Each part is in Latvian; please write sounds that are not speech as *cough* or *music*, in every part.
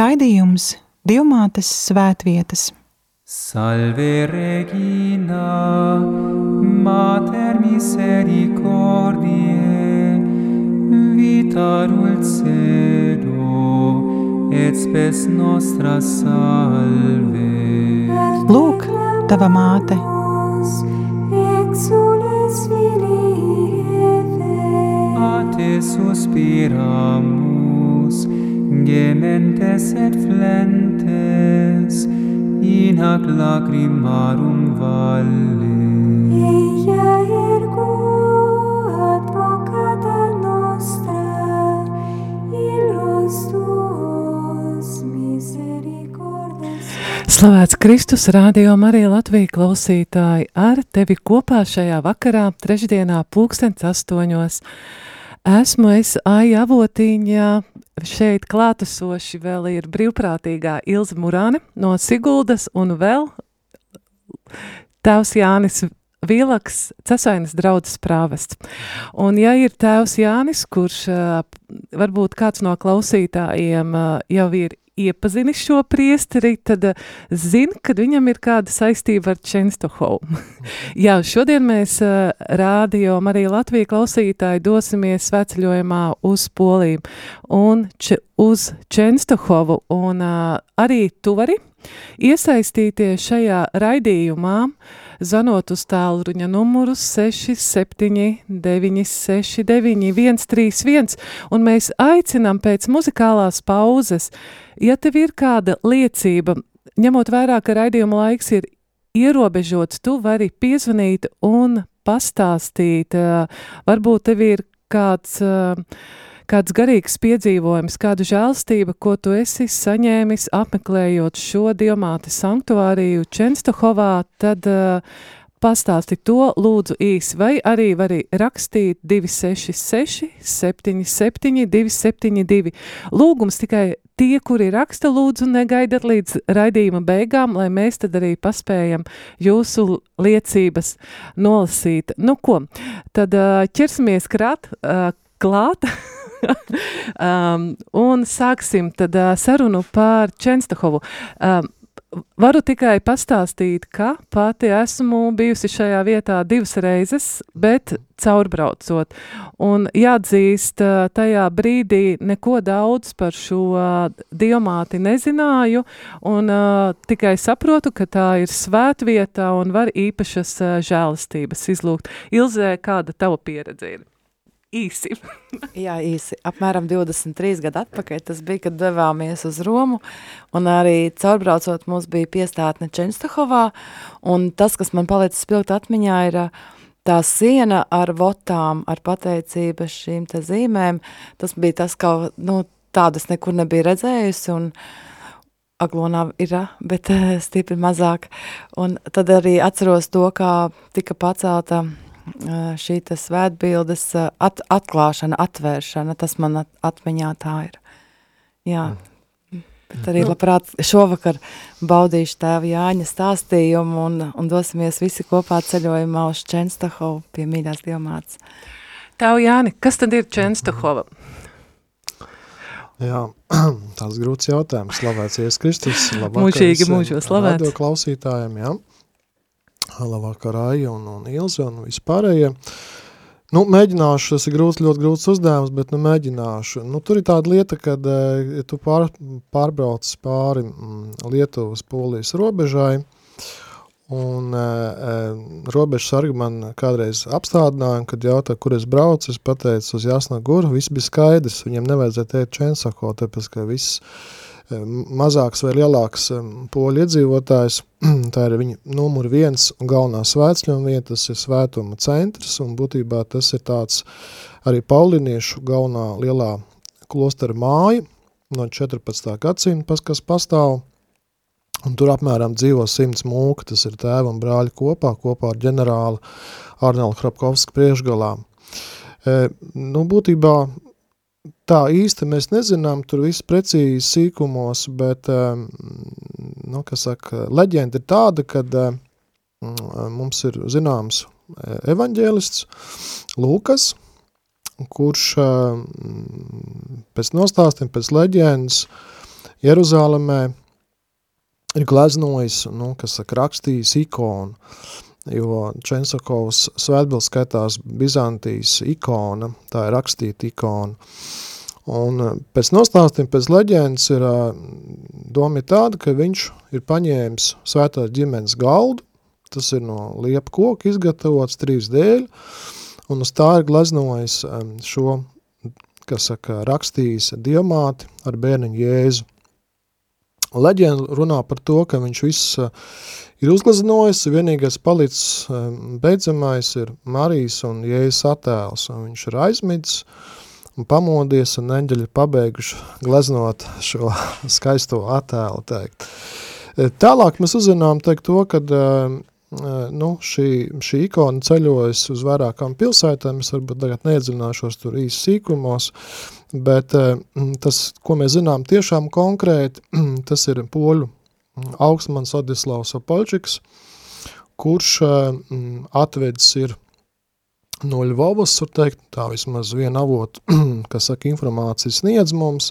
Raidījums Dievmātes svētvietas. Salve Regina, Mater misericordiae, vita dulcedo, et spes nostra salve. Lūk, tava māte! Exules filii Eve, A te suspiramus, gementes et flentes, in hac lacrimarum valle. Ella ergo advocata nostra, illos tuos misericordes. Slavēts Kristus, rādio Marija Latvija klausītāji, ar tevi kopā šajā vakarā, trešdienā, pulkstens astoņos. Esmu es Aija Avotīņā, šeit klātesoši vēl ir brīvprātīgā Ilza Murāne no Siguldas un vēl tēvs Jānis Vīlaks, Cesainas draudzes prāvests. Un ja ir tēvs Jānis, kurš varbūt kāds no klausītājiem jau ir iepazinis šo priesteri, tad uh, zina, ka viņam ir kāda saistība ar Čenstohovu. *laughs* Jā, šodien mēs uh, rādio Marija Latvija klausītāji dosimies sveceļojumā uz Poliju un če, uz Čenstohovu, un uh, arī tu vari iesaistīties šajā raidījumā, zvanot uz tālruņa numuru 67969131, un mēs aicinām pēc muzikālās pauzes, ja tev ir kāda liecība, ņemot vērā, ka raidījuma laiks ir ierobežots, tu vari piezvanīt un pastāstīt, varbūt tev ir kāds, ā, kāds garīgs piedzīvojums, kāda žēlstība, ko tu esi saņēmis apmeklējot šo diamāti sanktuāriju Čenstohovā, tad uh, pastāsti to lūdzu īsi, vai arī vari rakstīt 266 77 272. Lūgums tikai tie, kuri raksta, lūdzu negaidat līdz raidījuma beigām, lai mēs tad arī paspējam jūsu liecības nolasīt. Nu ko, tad uh, ķersimies krāt, uh, klāt. *laughs* *laughs* um, un sāksim tad uh, sarunu par Čenstahovu. Um, varu tikai pastāstīt, ka pati esmu bijusi šajā vietā divas reizes, bet caurbraucot. Un jāatzīst, uh, tajā brīdī neko daudz par šo uh, diamāti nezināju, un uh, tikai saprotu, ka tā ir svētvieta un var īpašas uh, žēlastības izlūgt. Ilzē, kāda tava pieredze ir? Īsi. *laughs* Jā, īsi. Apmēram 23 gadu atpakaļ tas bija, kad devāmies uz Romu, un arī caurbraucot mums bija piestātne Čenstahovā, un tas, kas man palicis spilgt atmiņā, ir tā siena ar votām, ar pateicību šīm te zīmēm. Tas bija tas, ka, nu, tādas nekur nebija redzējusi, un Aglonā ir, bet stipri mazāk. Un tad arī atceros to, kā tika pacelta šī svētbildes at, atklāšana, atvēršana, tas man at, atmiņā tā ir. Jā, bet arī labprāt šovakar baudīšu tēva Jāņa stāstījumu un, un dosimies visi kopā ceļojumā uz Čenstahovu pie mīļās diamāts. Tev, Jāni, kas tad ir Čenstahova? Jā, *clears throat* tāds grūts jautājums. Slavēts Jēzus Kristus. Mūžīgi mūžos slavēts. radio klausītājiem, jā. Labvakar Aija un, un Ilze un vispārējie. Nu, mēģināšu, tas ir grūts, ļoti grūts uzdevums, bet nu mēģināšu. Nu, tur ir tāda lieta, kad eh, ja tu pār, pārbrauc pāri mm, Lietuvas polijas robežai, un e, robežu sargi man kādreiz apstādināja, kad jautā, kur es braucu, es pateicu uz Jasnaguru, viss bija skaidrs, viņiem nevajadzēja teikt Čensako, tāpēc, ka viss mazāks vai lielāks poļu iedzīvotājs, *clears throat* tā ir viņa numur viens un galvenā svētšļuma vieta, tas ir svētuma centrs, un būtībā tas ir tāds arī pauliniešu galvenā lielā klostera māja no 14. gadsimta, kas pastāv, Un tur apmēram dzīvo simts mūka, tas ir tēva un brāļi kopā, kopā ar ģenerāli Arnelu Hrapkovsku priekšgalā. E, nu, būtībā tā īsti mēs nezinām, tur viss precīzi sīkumos, bet, e, nu, kas saka, leģenda ir tāda, kad e, mums ir zināms evaņģēlists Lūkas, kurš e, pēc nostāstiem, pēc leģendas, Jeruzālemē ir gleznojis, nu, kas saka, rakstījis ikonu, jo Čensakovs svētbils skaitās Bizantijas ikona, tā ir rakstīta ikona. Un pēc nostāstiem, pēc leģendas ir doma tāda, ka viņš ir paņēmis svētās ģimenes galdu, tas ir no liepa koka izgatavots trīs dēļ, un uz tā ir gleznojis šo, kas saka, rakstījis diamāti ar bērniņu Jēzu. Leģenda runā par to, ka viņš viss ir uzgleznojis, vienīgais palicis beidzamais ir Marijas un Jēzus attēls, un viņš ir aizmidzis un pamodies, un eņģeļi pabeiguši gleznot šo *laughs* skaisto attēlu, teikt. Eh, tālāk mēs uzzinām, teikt, to, kad nu, šī, šī ikona ceļojas uz vairākām pilsētām, es varbūt tagad neiedziļināšos tur īsi sīkumos, bet tas, ko mēs zinām tiešām konkrēti, *clears throat* tas ir poļu augstmans Adislavs Apaļčiks, kurš atvedis ir no Ļvovas, var teikt, tā vismaz viena avota, *clears throat* kas saka informācijas sniedz mums,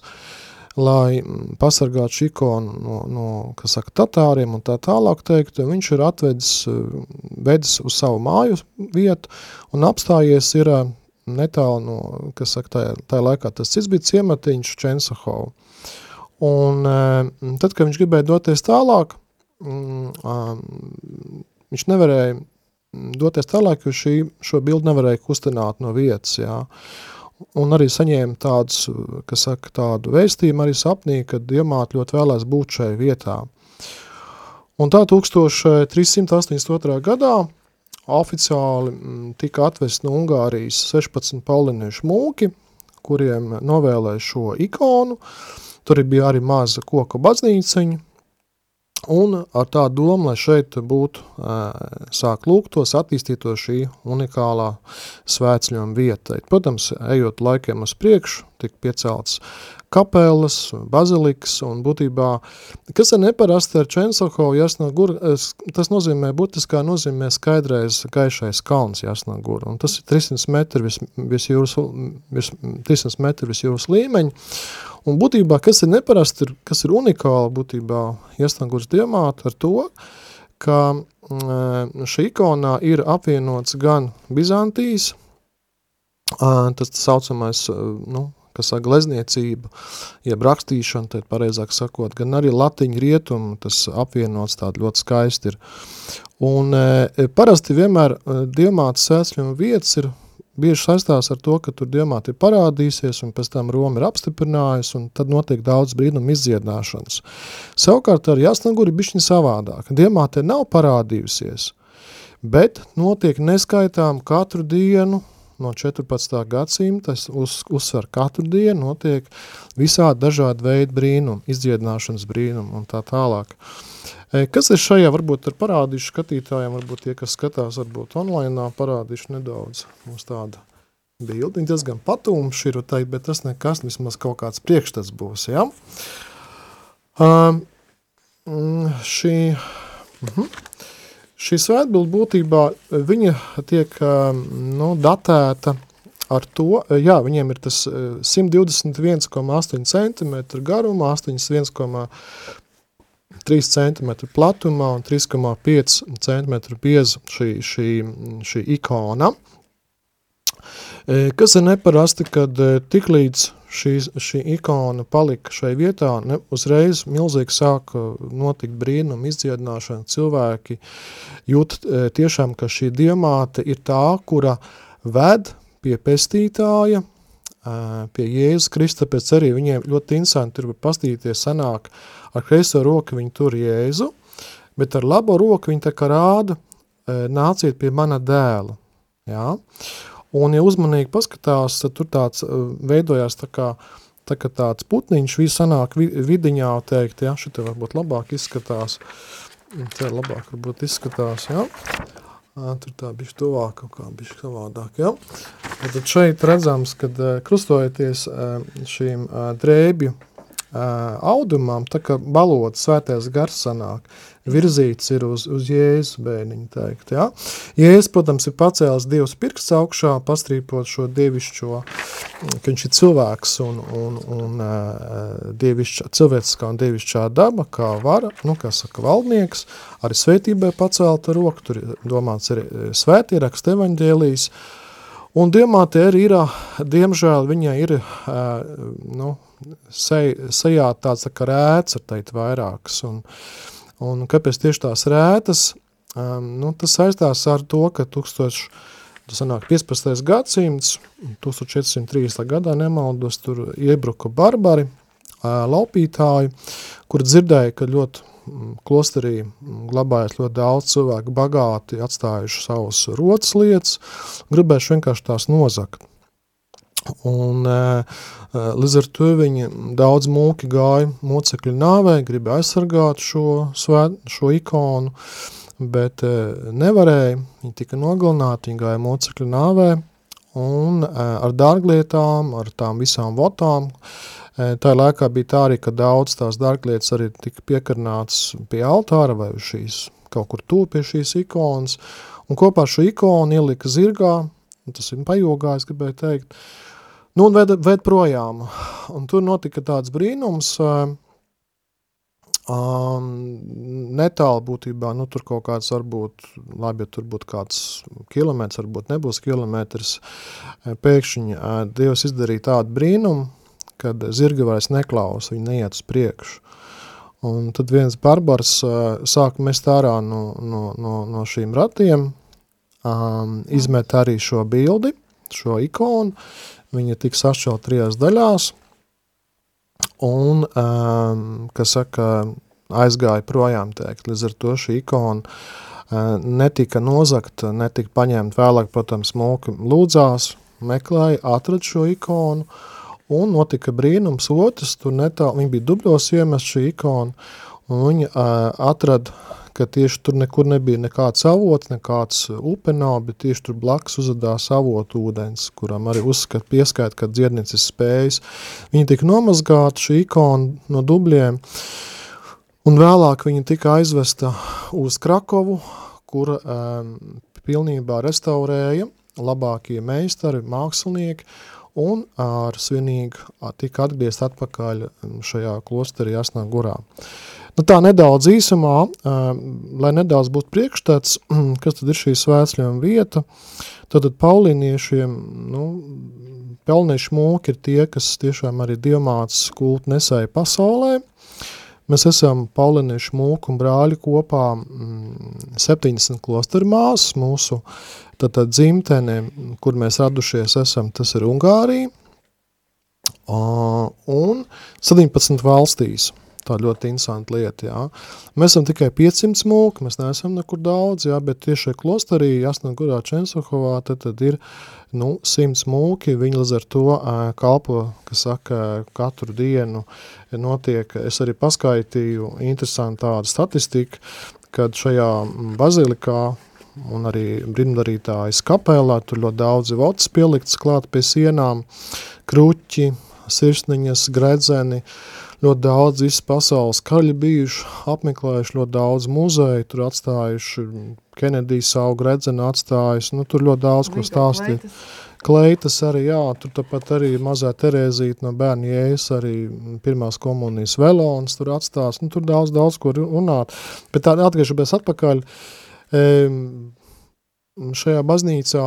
lai mm, pasargātu šo ikonu no, no saka, tatāriem un tā tālāk teikt, viņš ir atvedis, eh, vedis uz savu māju vietu un apstājies ir eh, netālu no, kas saka, tajā, tajā laikā tas cits bija ciematiņš Čensahovu. Un eh, tad, kad viņš gribēja doties tālāk, mm, viņš nevarēja doties tālāk, jo šī, šo bildu nevarēja kustināt no vietas, jā un arī saņēma tādus, kas saka, tādu vēstījumu arī sapnī, kad Diemāte ļoti vēlēs būt šai vietā. Un tā 1382. gadā oficiāli mm, tika atvest no Ungārijas 16 pauliniešu mūki, kuriem novēlēja šo ikonu. Tur bija arī maza koka baznīciņa, Un ar tādu domu, lai šeit būtu sāk lūgtos, attīstītos šī unikālā svētceļojuma vieta. Protams, ejot laikiem uz priekšu, tika piecelts kapelas, bazilikas, un būtībā, kas ir neparasti ar Čensohovu Jasnagur, tas nozīmē, būtiskā nozīmē skaidrais gaišais kalns Jasnagur, un tas ir 300 metri vis, vis jūras, vis, 300 metri vis jūras līmeņi, un būtībā, kas ir neparasti, ir, kas ir unikāli būtībā Jasnagurs diamāta ar to, ka mm, šī ikonā ir apvienots gan Bizantijas, tas saucamais, nu, kas saka glezniecība, jeb rakstīšana, tad pareizāk sakot, gan arī latiņu rietumu, tas apvienots tādu ļoti skaisti ir. Un parasti vienmēr diamāta sēsļuma vietas ir bieži saistās ar to, ka tur diamāti ir parādīsies un pēc tam Roma ir apstiprinājusi un tad notiek daudz brīnumu izdziedināšanas. Savukārt ar Jasnaguri bišķiņ savādāk. Diamāte nav parādījusies, bet notiek neskaitām katru dienu no 14. gadsimta, es uz, uzsver katru dienu, notiek visādi dažādi veidi brīnumi, izdziedināšanas brīnumi un tā tālāk. Kas ir šajā, varbūt ar parādīšu skatītājiem, varbūt tie, kas skatās, varbūt online, parādīšu nedaudz mums tāda bildi. Diezgan patumši ir, teikt, bet tas nekas, vismaz kaut kāds priekšstats būs, ja? Um, šī, uh mhm. -huh. Šī svētbilde būtībā viņa tiek nu, datēta ar to, jā, viņiem ir tas 121,8 cm garumā, 81,3 cm platumā un 3,5 cm bieza šī, šī, šī ikona. Kas ir neparasti, kad tik līdz šī, šī ikona palika šai vietā, ne, uzreiz milzīgi sāka notikt brīnum, izdziedināšana, cilvēki jūt e, tiešām, ka šī diamāte ir tā, kura ved pie pestītāja, e, pie Jēzus Krista, pēc arī viņiem ļoti interesanti ir pastīties sanāk, ar kreiso roku viņi tur Jēzu, bet ar labo roku viņi tā kā rāda, e, nāciet pie mana dēla, jā, Un, ja uzmanīgi paskatās, tad tur tāds veidojās tā kā, tā kā tāds putniņš, viss sanāk vidiņā teikt, ja, šitā varbūt labāk izskatās, te labāk varbūt izskatās, ja, tur tā bišķi tuvāk, kaut kā bišķi savādāk. Un tad šeit redzams, kad krustojoties šīm drēbju audumam, tā kā balota svētais gars sanāk, virzīts ir uz, uz Jēzus bēniņu teikt, ja? Jēzus, protams, ir pacēlis Dievs pirksts augšā, pastrīpot šo dievišķo, ka viņš ir cilvēks un, un, un dievišķā, cilvēciskā un dievišķā daba, kā vara, nu, kā saka, valdnieks, arī svētībai pacelta roka, tur domāts ir svētierakst evaņģēlijas, Un diamāte arī ir, diemžēl, viņai ir, nu, sej, sejā tāds tā kā rēts, ar teikt, vairākas. Un, un kāpēc tieši tās rētas? Nu, tas saistās ar to, ka 1000, tas sanāk 15. gadsimts, 1430. gadā nemaldos, tur iebruka barbari, laupītāji, kur dzirdēja, ka ļoti klosterī glabājas ļoti daudz cilvēku bagāti, atstājuši savus rotas lietas, gribējuši vienkārši tās nozakt. Un e, līdz ar to viņi daudz mūki gāja mocekļu nāvē, gribēja aizsargāt šo, svēt, šo ikonu, bet e, nevarēja, viņi tika nogalināti, viņi gāja mocekļu nāvē, un ar dārglietām, ar tām visām votām, uh, Tā laikā bija tā arī, ka daudz tās dārglietas arī tika piekarnāts pie altāra vai šīs kaut kur tūp pie šīs ikonas, un kopā šo ikonu ielika zirgā, tas ir pajogā, es gribēju teikt, nu un ved, ved projām, un tur notika tāds brīnums, um, netālu būtībā, nu tur kaut kāds varbūt, labi, ja tur būtu kāds kilometrs, varbūt nebūs kilometrs, pēkšņi Dievs izdarīja tādu brīnumu, kad zirgi vairs neklaus, viņi neiet uz priekšu. Un tad viens barbars uh, sāk mest ārā no, no, no, no šīm ratiem, um, izmet arī šo bildi, šo ikonu, viņa tik sašķelt trijās daļās, un, um, kas saka, aizgāja projām teikt, līdz ar to šī ikona uh, netika nozakta, netika paņemt vēlāk, protams, mūki lūdzās, meklēja, atrad šo ikonu, Un notika brīnums otrs, tur netālu, viņi bija dubļos iemest šī ikona, un viņi uh, atrada, ka tieši tur nekur nebija nekāds avots, nekāds upe nav, bet tieši tur blakus uzadās avotu ūdens, kuram arī uzskat pieskait, ka dziednicis spējas. Viņi tika nomazgāti šī ikona no dubļiem, un vēlāk viņa tika aizvesta uz Krakovu, kur um, pilnībā restaurēja labākie meistari, mākslinieki, un ar svinīgu tika atgriezt atpakaļ šajā klosterī Jasnā Gurā. Nu, tā nedaudz īsumā, lai nedaudz būtu priekšstats, *clears throat* kas tad ir šī svētceļojuma vieta, tad paulīniešiem, nu, pelnieši mūki ir tie, kas tiešām arī dievmāts kultu nesēja pasaulē, Mēs esam Pauliniešu mūku un brāļi kopā mm, 70 klosteru māsas, mūsu tātad dzimtene, kur mēs radušies esam, tas ir Ungārija, un 17 valstīs. Tā ļoti interesanta lieta, jā. Mēs esam tikai 500 mūki, mēs neesam nekur daudz, jā, bet tieši šeit klosterī, Jasnagurā, Čensohovā, tad, tad ir nu, 100 mūki, viņi līdz ar to kalpo, kas saka, katru dienu notiek, es arī paskaitīju interesantu tādu statistiku, kad šajā bazilikā un arī brīndarītājas kapelā, tur ļoti daudzi votas pieliktas klāt pie sienām, kruķi, sirsniņas, gredzeni, ļoti daudz visas pasaules kaļi bijuši, apmeklējuši ļoti daudz muzeju, tur atstājuši Kenedija savu gredzenu atstājuši, nu tur ļoti daudz ko stāstīt. Kleitas arī, jā, tur tāpat arī mazā Terēzīte no bērnu jējas, arī pirmās komunijas velons tur atstās, nu tur daudz, daudz ko runāt. Bet tā atgriežamies atpakaļ, uh, Šajā baznīcā,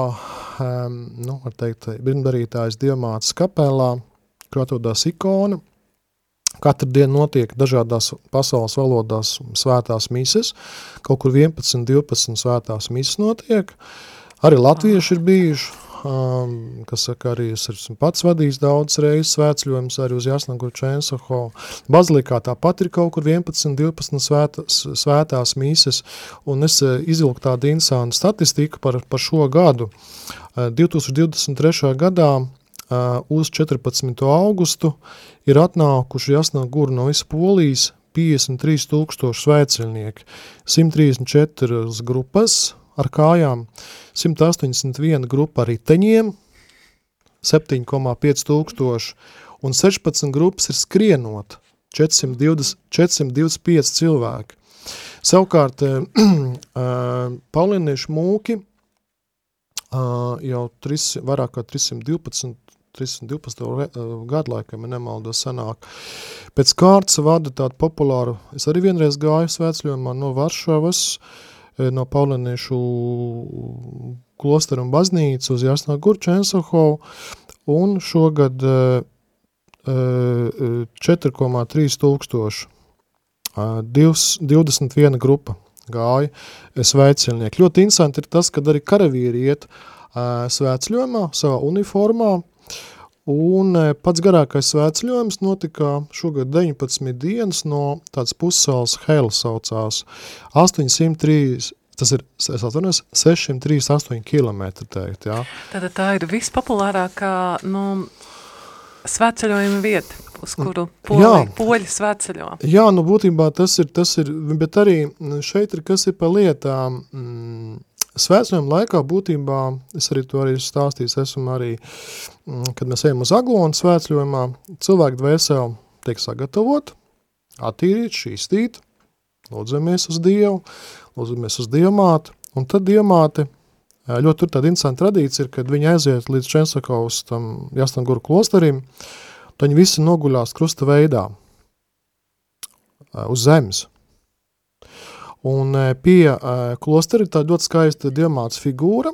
nu, var teikt, brīndarītājs diamāts kapelā, kur atrodas ikona, Katru dienu notiek dažādās pasaules valodās svētās mises, kaut kur 11, 12 svētās mises notiek. Arī latvieši ir bijuši, um, kas saka, arī es esmu pats vadījis daudz reizes svētceļojums arī uz Jasnagu Čensoho. Bazilikā tāpat ir kaut kur 11, 12 svētās, svētās mīses, un es uh, izvilku tādu interesantu statistiku par, par šo gadu. Uh, 2023. gadā uh, uz 14. augustu ir atnākuši Jasnagu no visas Polijas 53 tūkstoši svētceļnieki, 134 grupas, ar kājām, 181 grupa ar riteņiem, 7,5 tūkstoši, un 16 grupas ir skrienot, 420, 425 cilvēki. Savukārt, *clears throat* Pauliniešu mūki jau 3, vairāk kā 312, 312 gadu laikam, ja nemaldos sanāk. Pēc kārtas vada tādu populāru, es arī vienreiz gāju svētceļojumā no Varšavas, no Pauliniešu klosteru un baznīcu uz Jasnā Gurčensahovu, un šogad 4,3 tūkstoši, 21 grupa gāja svētceļnieki. Ļoti interesanti ir tas, kad arī karavīri iet svētceļojumā savā uniformā, un pats garākais svētceļojums notika šogad 19 dienas no tāds pussals Hela saucās 803 Tas ir, es atvainojos, 638 km teikt, jā. Tātad tā ir vispopulārākā, nu, svētceļojuma vieta, uz kuru poļi, jā. poļi svētceļo. Jā, nu būtībā tas ir, tas ir, bet arī šeit ir, kas ir pa lietām, mm, Svētceļojuma laikā būtībā, es arī to arī stāstījis, esmu arī, mm, kad mēs ejam uz Aglonu svētceļojumā, cilvēku dvēseli tiek sagatavot, attīrīt, šīstīt, lūdzamies uz Dievu, lūdzamies uz Dievmāti, un tad Dievmāte, ļoti tur tāda interesanta tradīcija ir, kad viņi aiziet līdz Čensakovas tam Jasnaguru klosterim, tad viņi visi noguļās krusta veidā uz zemes. Un pie klosteri tā ļoti skaista Dievmātes figūra,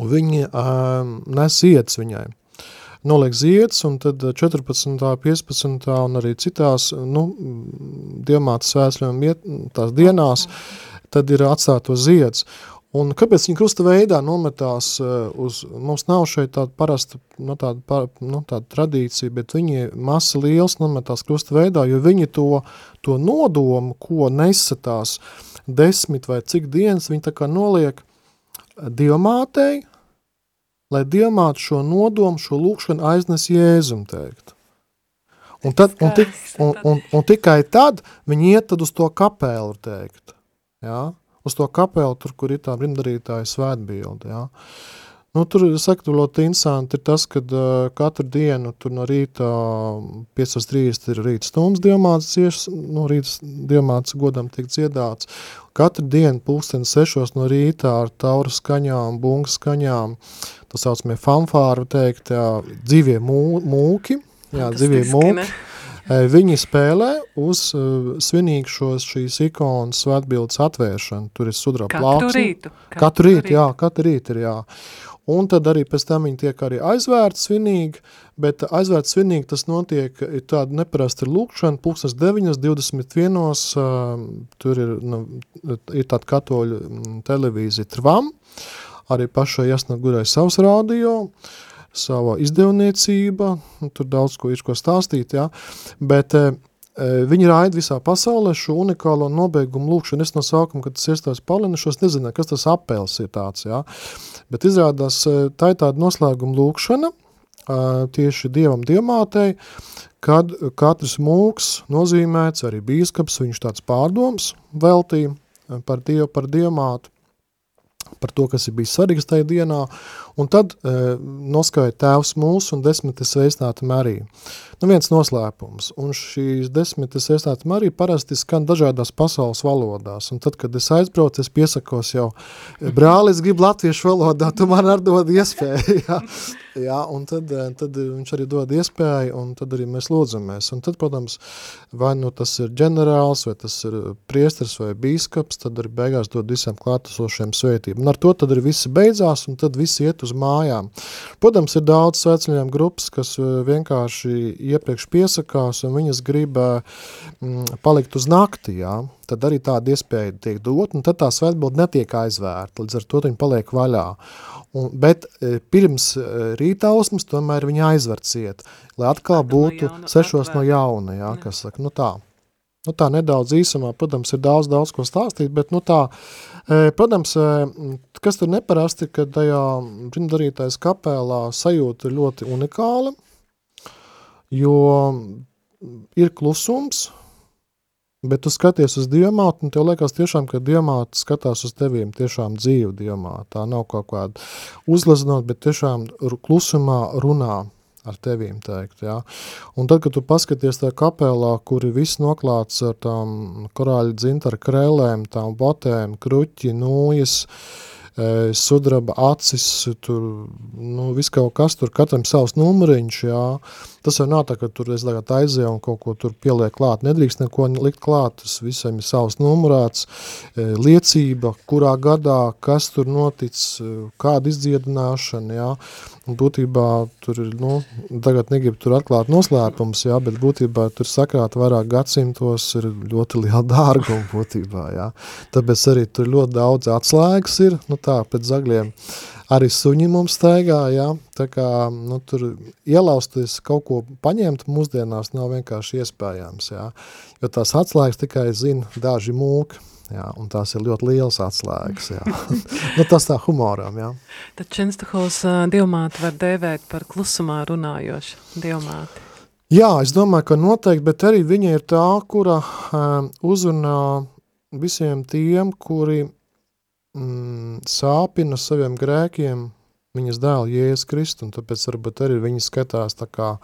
un viņi nes iets viņai noliek ziedus, un tad 14. 15. un arī citās, nu, diemātas svētļiem tās dienās, tad ir atstāto ziedus. Un kāpēc viņi krusta veidā nometās uz, mums nav šeit tāda parasta, nu, tāda, par, nu, tāda tradīcija, bet viņi masa liels nometās krusta veidā, jo viņi to, to nodomu, ko nesatās desmit vai cik dienas, viņi tā kā noliek diamātei, lai diamātu šo nodomu, šo lūkšanu aiznes Jēzum teikt. Un, tad, un, tik, un, un, un tikai tad viņi iet tad uz to kapelu teikt. Ja? Uz to kapelu, tur, kur ir tā rimdarītāja svētbilde. Ja? Nu, tur, saka, tur ļoti interesanti ir tas, ka uh, katru dienu tur no rīta 5.30 ir rīta stundas diamāts, cieš, no rīta diamāts godam tiek dziedāts. Katru dienu pulksteni 6 no rītā ar tauru skaņām, bungu skaņām, tā saucamie fanfāru teikt, jā, dzīvie mū, mūki, jā, dzīvie mūki. Viņi spēlē uz uh, svinīgu šos šīs ikonas svētbildes atvēršanu. Tur ir sudra plāksne. Katru rītu. Katru, katru rītu, jā, katru rītu ir, jā. Un tad arī pēc tam viņi tiek arī aizvērti svinīgi, bet aizvērti svinīgi tas notiek, ir tāda neparasta lūkšana, pulksnes 9, 21, uh, tur ir, nu, ir tāda katoļu televīzija Tvam, arī pašai Jasnagurai savs rādio, sava izdevniecība, tur daudz ko ir ko stāstīt, jā, bet viņi raida visā pasaulē šo unikālo nobeigumu lūkšanu. Es no sākuma, kad tas iestājas Palinešos, nezināju, kas tas apels ir tāds, jā, bet izrādās tā ir tāda noslēguma lūkšana, tieši Dievam diemātei, kad katrs mūks nozīmēts, arī bīskaps, viņš tāds pārdoms veltīja par Dievu, par diemātu, par to, kas ir bijis svarīgs tajā dienā, un tad e, noskaita tēvs mūsu un desmitas sveicināta Marija. Nu, viens noslēpums, un šīs desmitas sveicināta Marija parasti skan dažādās pasaules valodās, un tad, kad es aizbraucu, es piesakos jau, brāli, es gribu latviešu valodā, tu man ar dod iespēju, *laughs* jā, jā, un tad, e, tad viņš arī dod iespēju, un tad arī mēs lūdzamies, un tad, protams, vai nu tas ir ģenerāls, vai tas ir priestars vai bīskaps, tad arī beigās dod visiem klātesošiem svētību, un ar to tad arī visi beidzās, un tad visi iet uz mājām. Protams, ir daudz sveceļiem grupas, kas eh, vienkārši iepriekš piesakās, un viņas grib mm, palikt uz nakti, jā. Tad arī tāda iespēja tiek dot, un tad tā svētbilde netiek aizvērta, līdz ar to viņi paliek vaļā. Un, bet eh, pirms eh, rītausmas tomēr viņa aizver ciet, lai atkal būtu no sešos atvēr. no jauna, jā, kas saka, nu tā. Nu tā nedaudz īsumā, protams, ir daudz, daudz ko stāstīt, bet nu tā, protams, kas tur neparasti, ka tajā rindarītais kapelā sajūta ir ļoti unikāla, jo ir klusums, bet tu skaties uz diamātu, un tev liekas tiešām, ka diamāta skatās uz teviem tiešām dzīvu diamātu. Tā nav kaut kāda uzlazinot, bet tiešām klusumā runā ar tevīm teikt, jā. Un tad, kad tu paskaties tajā kapelā, kur ir viss noklāts ar tām korāļu dzintara krēlēm, tām botēm, kruķi, nūjas, e, sudraba acis, tur, nu, viss kaut kas, tur katram savs numuriņš, jā. Tas jau nav tā, ka tur es tagad aizēju un kaut ko tur pieliek klāt. Nedrīkst neko likt klāt, tas visam ir savs numurāts, liecība, kurā gadā, kas tur notic, kāda izdziedināšana, jā. Būtībā tur ir, nu, tagad negribu tur atklāt noslēpums, jā, bet būtībā tur sakrāt vairāk gadsimtos ir ļoti liela *laughs* dārguma būtībā, jā. Tāpēc arī tur ļoti daudz atslēgas ir, nu tā, pēc zagļiem. Arī suņi mums staigā, jā, tā kā, nu, tur ielausties kaut ko paņemt mūsdienās nav vienkārši iespējams, jā, jo tās atslēgas tikai zina daži mūki, jā, un tās ir ļoti liels atslēgas, *laughs* nu, tas tā humoram, jā. Tad Čenstahovs uh, dievmāti var dēvēt par klusumā runājošu dievmāti. Jā, es domāju, ka noteikti, bet arī viņa ir tā, kura um, uzrunā visiem tiem, kuri mm, sāpina saviem grēkiem viņas dēlu Jēzus Kristu, un tāpēc varbūt arī viņi skatās tā kā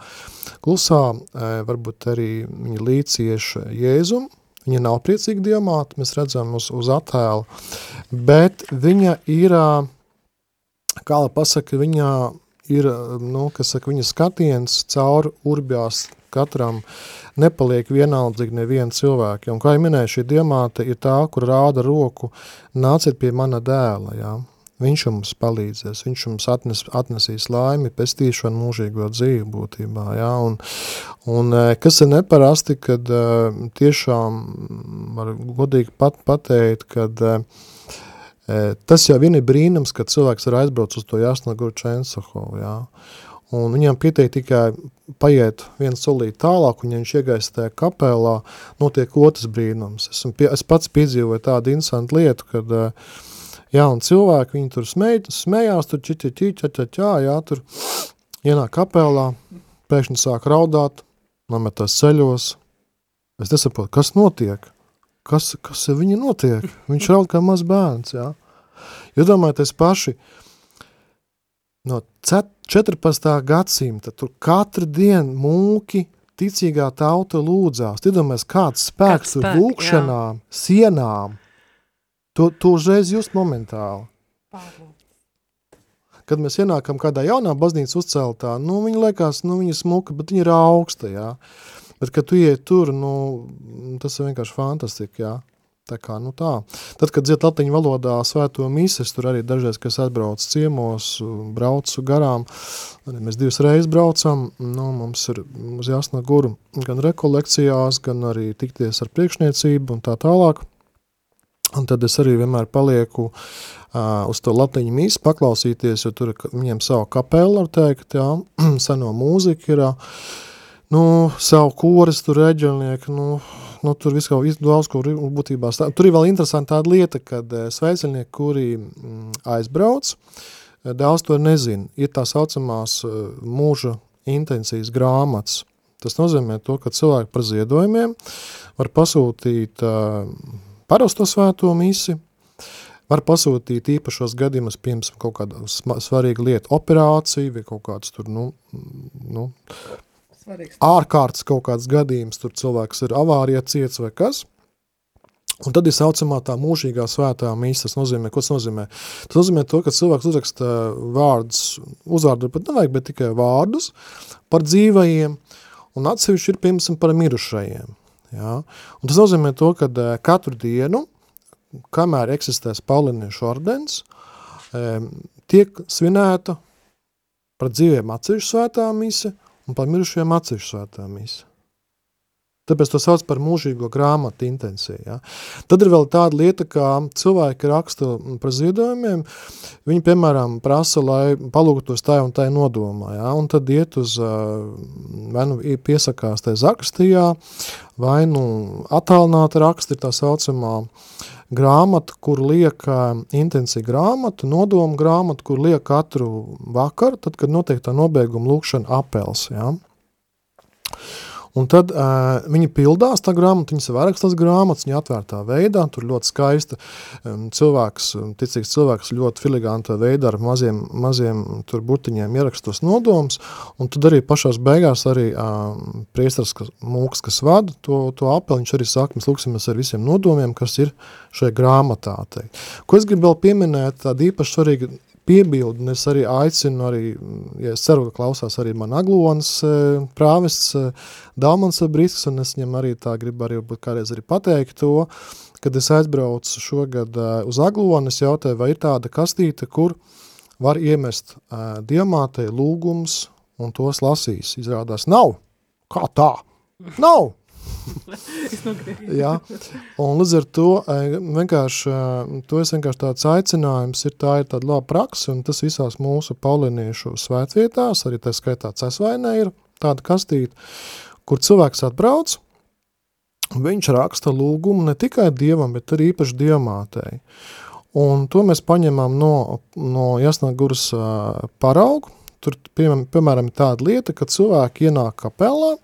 klusā, varbūt arī viņa līdzieši Jēzum, viņa nav priecīga diamāta, mēs redzam uz, uz attēlu, bet viņa ir, kā lai pasaka, viņa ir, nu, kas saka, viņa skatiens caur urbjās katram nepaliek vienaldzīgi neviena cilvēka. Un, kā jau minēju, šī diamāte ir tā, kur rāda roku, nāciet pie mana dēla, jā. Viņš jums palīdzēs, viņš jums atnes, atnesīs laimi, pestīšanu, mūžīgo dzīvi būtībā. Ja? Un, un kas ir neparasti, kad tiešām var godīgi pat pateikt, kad tas jau vien ir brīnums, kad cilvēks ir aizbrauc uz to Jasnaguru Čensahovu. Ja? Un viņam pietiek tikai paiet viens solīt tālāk, un ja viņš iegaist tajā kapelā, notiek otrs brīnums. Esmu pie, es pats piedzīvoju tādu interesantu lietu, kad jā, un cilvēki, viņi tur smēj, smējās, tur čiķi, čiķi, čiķi, jā, tur ienāk kapelā, pēkšņi sāk raudāt, nometās ceļos. Es nesaprotu, kas notiek? Kas, kas ar viņu notiek? Viņš raud kā maz bērns, jā. Iedomājieties paši, no 14. gadsimta tur katru dienu mūki ticīgā tauta lūdzās. Iedomājies, kāds spēks tur lūkšanām, jā. sienām. To, to uzreiz just momentāli. Pārlūk. Kad mēs ienākam kādā jaunā baznīca uzceltā, nu, viņa liekas, nu, viņa smuka, bet viņa ir augsta, jā. Bet, kad tu iet tur, nu, tas ir vienkārši fantastika, jā. Tā kā, nu tā. Tad, kad dzied latiņu valodā svēto mises, tur arī dažreiz, kas atbrauc ciemos, braucu garām, arī mēs divas reizes braucam, nu, mums ir uz jāsna guru gan rekolekcijās, gan arī tikties ar priekšniecību un tā tālāk. Un tad es arī vienmēr palieku uh, uz to latiņu mīsu paklausīties, jo tur viņiem savu kapelu, var teikt, jā, *clears throat* seno mūziku ir, nu, savu koris tur reģelnieku, nu, nu, tur viss kaut daudz, kur būtībā stāv. Tur ir vēl interesanti tāda lieta, kad sveiciļnieki, kuri mm, aizbrauc, daudz to nezin, ir tā saucamās mūža intencijas grāmatas. Tas nozīmē to, ka cilvēki par ziedojumiem var pasūtīt uh, parasto svēto misi, var pasūtīt īpašos gadījumus, piemēram, kaut kādu svarīgu lietu, operāciju vai kaut kāds tur, nu, nu Svarīgs. ārkārtas kaut kāds gadījums, tur cilvēks ir avārija ciets vai kas, Un tad ir saucamā tā mūžīgā svētā mīsa. Tas nozīmē, ko tas nozīmē? Tas nozīmē to, ka cilvēks uzraksta vārdus, uzvārdu pat nevajag, bet tikai vārdus par dzīvajiem, un atsevišķi ir, piemēram, par mirušajiem. Ja? Un tas nozīmē to, ka eh, katru dienu, kamēr eksistēs Pauliniešu ordens, tiek svinēta par dzīviem atsevišķu svētā mise un par mirušajiem atsevišķu svētā mīsa. Tāpēc to sauc par mūžīgo grāmatu intensiju. Ja. Tad ir vēl tāda lieta, kā cilvēki raksta par ziedojumiem, viņi, piemēram, prasa, lai palūgtos tā un tā nodomā, ja, un tad iet uz, vai nu piesakās tai zakstījā, vai nu attālināta raksta ir tā saucamā grāmata, kur liek intensīva grāmata, nodoma grāmata, kur liek katru vakaru, tad, kad notiek tā nobeiguma lūkšana apels. Ja. Un tad uh, viņi pildās tā grāmata, viņas vairākas tās grāmatas, viņa atvērtā veidā, tur ļoti skaista um, cilvēks, ticīgs cilvēks ļoti filiganta veidā ar maziem, maziem tur burtiņiem ierakstos nodomus, un tad arī pašās beigās arī um, priestars kas, mūks, kas vada to, to apeli, viņš arī saka, mēs lūksimies ar visiem nodomiem, kas ir šajā grāmatā. Teikt. Ko es gribu vēl pieminēt, tāda īpaši svarīga piebildu, un es arī aicinu, arī, ja es ceru, ka klausās arī man Aglonas e, prāvests e, Dalmans Brīsks, un es viņam arī tā gribu arī kādreiz arī pateikt to, kad es aizbraucu šogad e, uz Aglonu, es jautāju, vai ir tāda kastīte, kur var iemest diamātei lūgums un tos lasīs. Izrādās, nav. Kā tā? Nav. *laughs* Jā, un līdz ar to eh, vienkārši, eh, to es vienkārši tāds aicinājums ir, tā ir tāda laba praksa, un tas visās mūsu pauliniešu svētvietās, arī tā skaitā cesvainē ir tāda kastīte, kur cilvēks atbrauc, viņš raksta lūgumu ne tikai dievam, bet arī īpaši diamātei. Un to mēs paņemam no, no Jasnāguras uh, paraugu, tur, piemēram, piemēram, tāda lieta, ka cilvēki ienāk kapelā,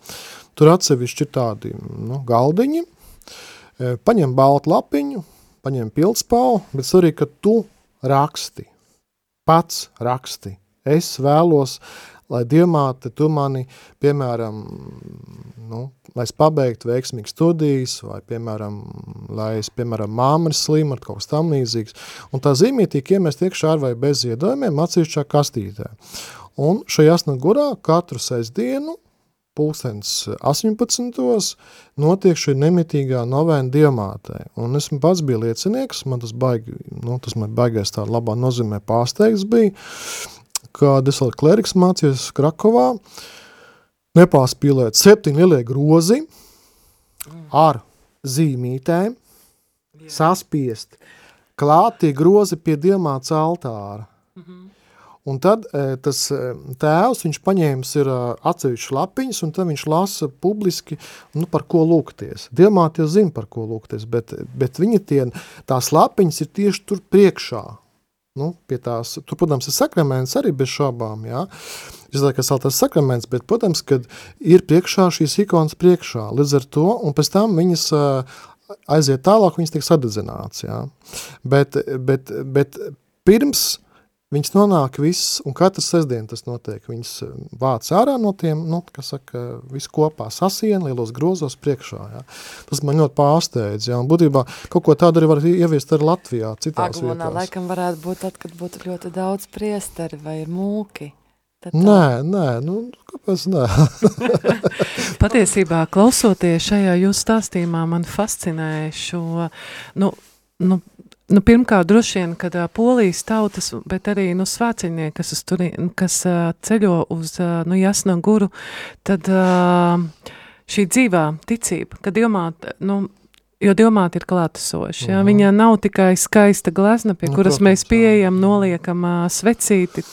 Tur atsevišķi ir tādi nu, galdiņi, e, paņem baltu lapiņu, paņem pildspālu, bet arī, ka tu raksti, pats raksti. Es vēlos, lai diemāte tu mani, piemēram, nu, lai es pabeigtu veiksmīgi studijas, vai, piemēram, lai es, piemēram, māma ir slima ar kaut kas tam līdzīgs. Un tā zīmīja tiek iemest iekšā ar vai bez ziedojumiem atsevišķā kastītē. Un šajā asnagurā katru sestdienu pulkstens 18. notiek šī nemitīgā novēna diamātē. Un esmu pats bija liecinieks, man tas baigi, nu, tas man baigais tā labā nozīmē pārsteigts bija, kad es vēl kleriks mācījos Krakovā, nepāspīlēt septiņi lielie grozi ar zīmītēm, saspiest, klātie grozi pie diamāts altāra. Mm -hmm. Un tad e, tas e, tēvs, viņš paņēmis ir e, atsevišķi lapiņas, un tad viņš lasa publiski, nu, par ko lūgties. Diemāti jau zina, par ko lūgties, bet, bet viņa tie, tās lapiņas ir tieši tur priekšā. Nu, pie tās, tur, protams, ir sakraments arī bez šābām, jā. Es domāju, ka saltās sakraments, bet, protams, kad ir priekšā šīs ikonas priekšā, līdz ar to, un pēc tam viņas aiziet tālāk, viņas tiek sadedzināts, jā. Bet, bet, bet pirms Viņas nonāk viss, un katru sestdienu tas notiek. Viņas eh, vāc ārā no tiem, nu, kas saka, visu kopā sasien, lielos grozos priekšā. Jā. Tas man ļoti pārsteidz. Jā. Un būtībā kaut ko tādu arī var ieviest arī Latvijā, citās Aglonā vietās. laikam varētu būt tad, kad būtu ļoti daudz priesteri vai ir mūki. Tad tā. Nē, nē, nu, kāpēc nē? *laughs* Patiesībā, klausoties šajā jūsu stāstījumā, man fascinēja šo, nu, nu, Nu, pirmkārt, droši vien, kad uh, polijas tautas, bet arī nu, svēciņnieki, kas, turi, kas uh, ceļo uz uh, nu, jasno guru, tad uh, šī dzīvā ticība, kad domāt, nu, jo domāt ir klātesoši, ja? viņa nav tikai skaista glezna, pie nu, kuras protams, mēs pieejam, noliekam uh, svecīti,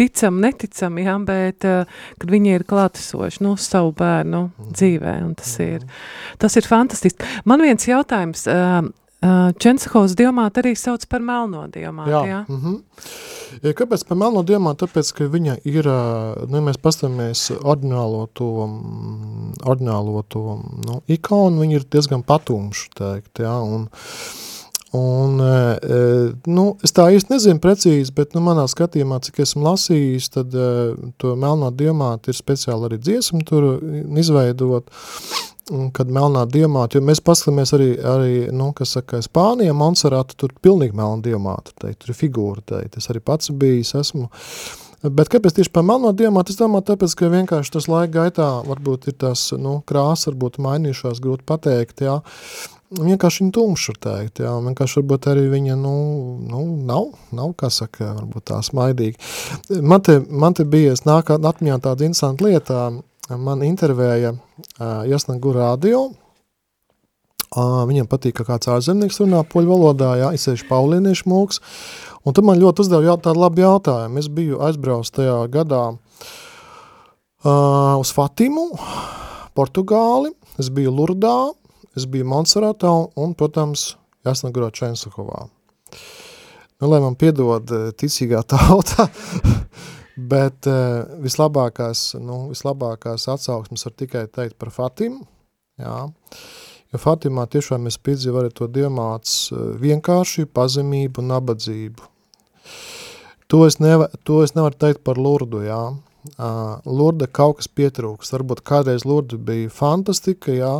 ticam, neticam, ja? bet uh, kad viņi ir klātesoši, nu, savu bērnu mm. dzīvē, un tas mm. ir, tas ir fantastiski. Man viens jautājums, uh, Uh, Čensahovs diamātu arī sauc par melno diamātu, jā? jā? Mm -hmm. Ja, kāpēc par melno diamātu? Tāpēc, ka viņa ir, nu, mēs pastāmies ordinālo to, ordinālo to, nu, ikonu, viņa ir diezgan patumša, teikt, jā, un, Un, nu, es tā īsti nezinu precīzi, bet nu, manā skatījumā, cik esmu lasījis, tad to melno diamātu ir speciāli arī dziesmu tur izveidot kad melnā diamāta, jo mēs paskatāmies arī, arī nu, kas saka, Spānija, Monserrata, tur pilnīgi melna diamāta, teikt, tur ir figūra, teikt, es arī pats bijis, esmu, bet kāpēc tieši par melno diamātu, es domāju, tāpēc, ka vienkārši tas laika gaitā varbūt ir tās, nu, krāsa varbūt mainījušās, grūti pateikt, jā, vienkārši viņa tumša teikt, jā, vienkārši varbūt arī viņa, nu, nu nav, nav, kā saka, varbūt tā smaidīga. Man te, man te bija, es nāk atmiņā tāda interesanta lieta, man intervēja Jasnagu radio, viņam patīk, ka kāds ārzemnieks runā poļu valodā, jā, izsēž paulieniešu mūks, un tad man ļoti uzdev jā, tādu labu jautājumu. Es biju aizbraucis tajā gadā uh, uz Fatimu, Portugāli, es biju Lurdā, es biju Monserratā un, protams, Jasnagurā Čensakovā. Nu, lai man piedod ticīgā tauta, *laughs* Bet uh, vislabākās, nu, vislabākās atsauksmes var tikai teikt par Fatimu, jā. Jo Fatimā tiešām es piedzīvu arī to dievmāts vienkārši pazemību nabadzību. To es, neva, to es nevaru teikt par Lurdu, jā. Lurda kaut kas pietrūks, varbūt kādreiz Lurda bija fantastika, jā,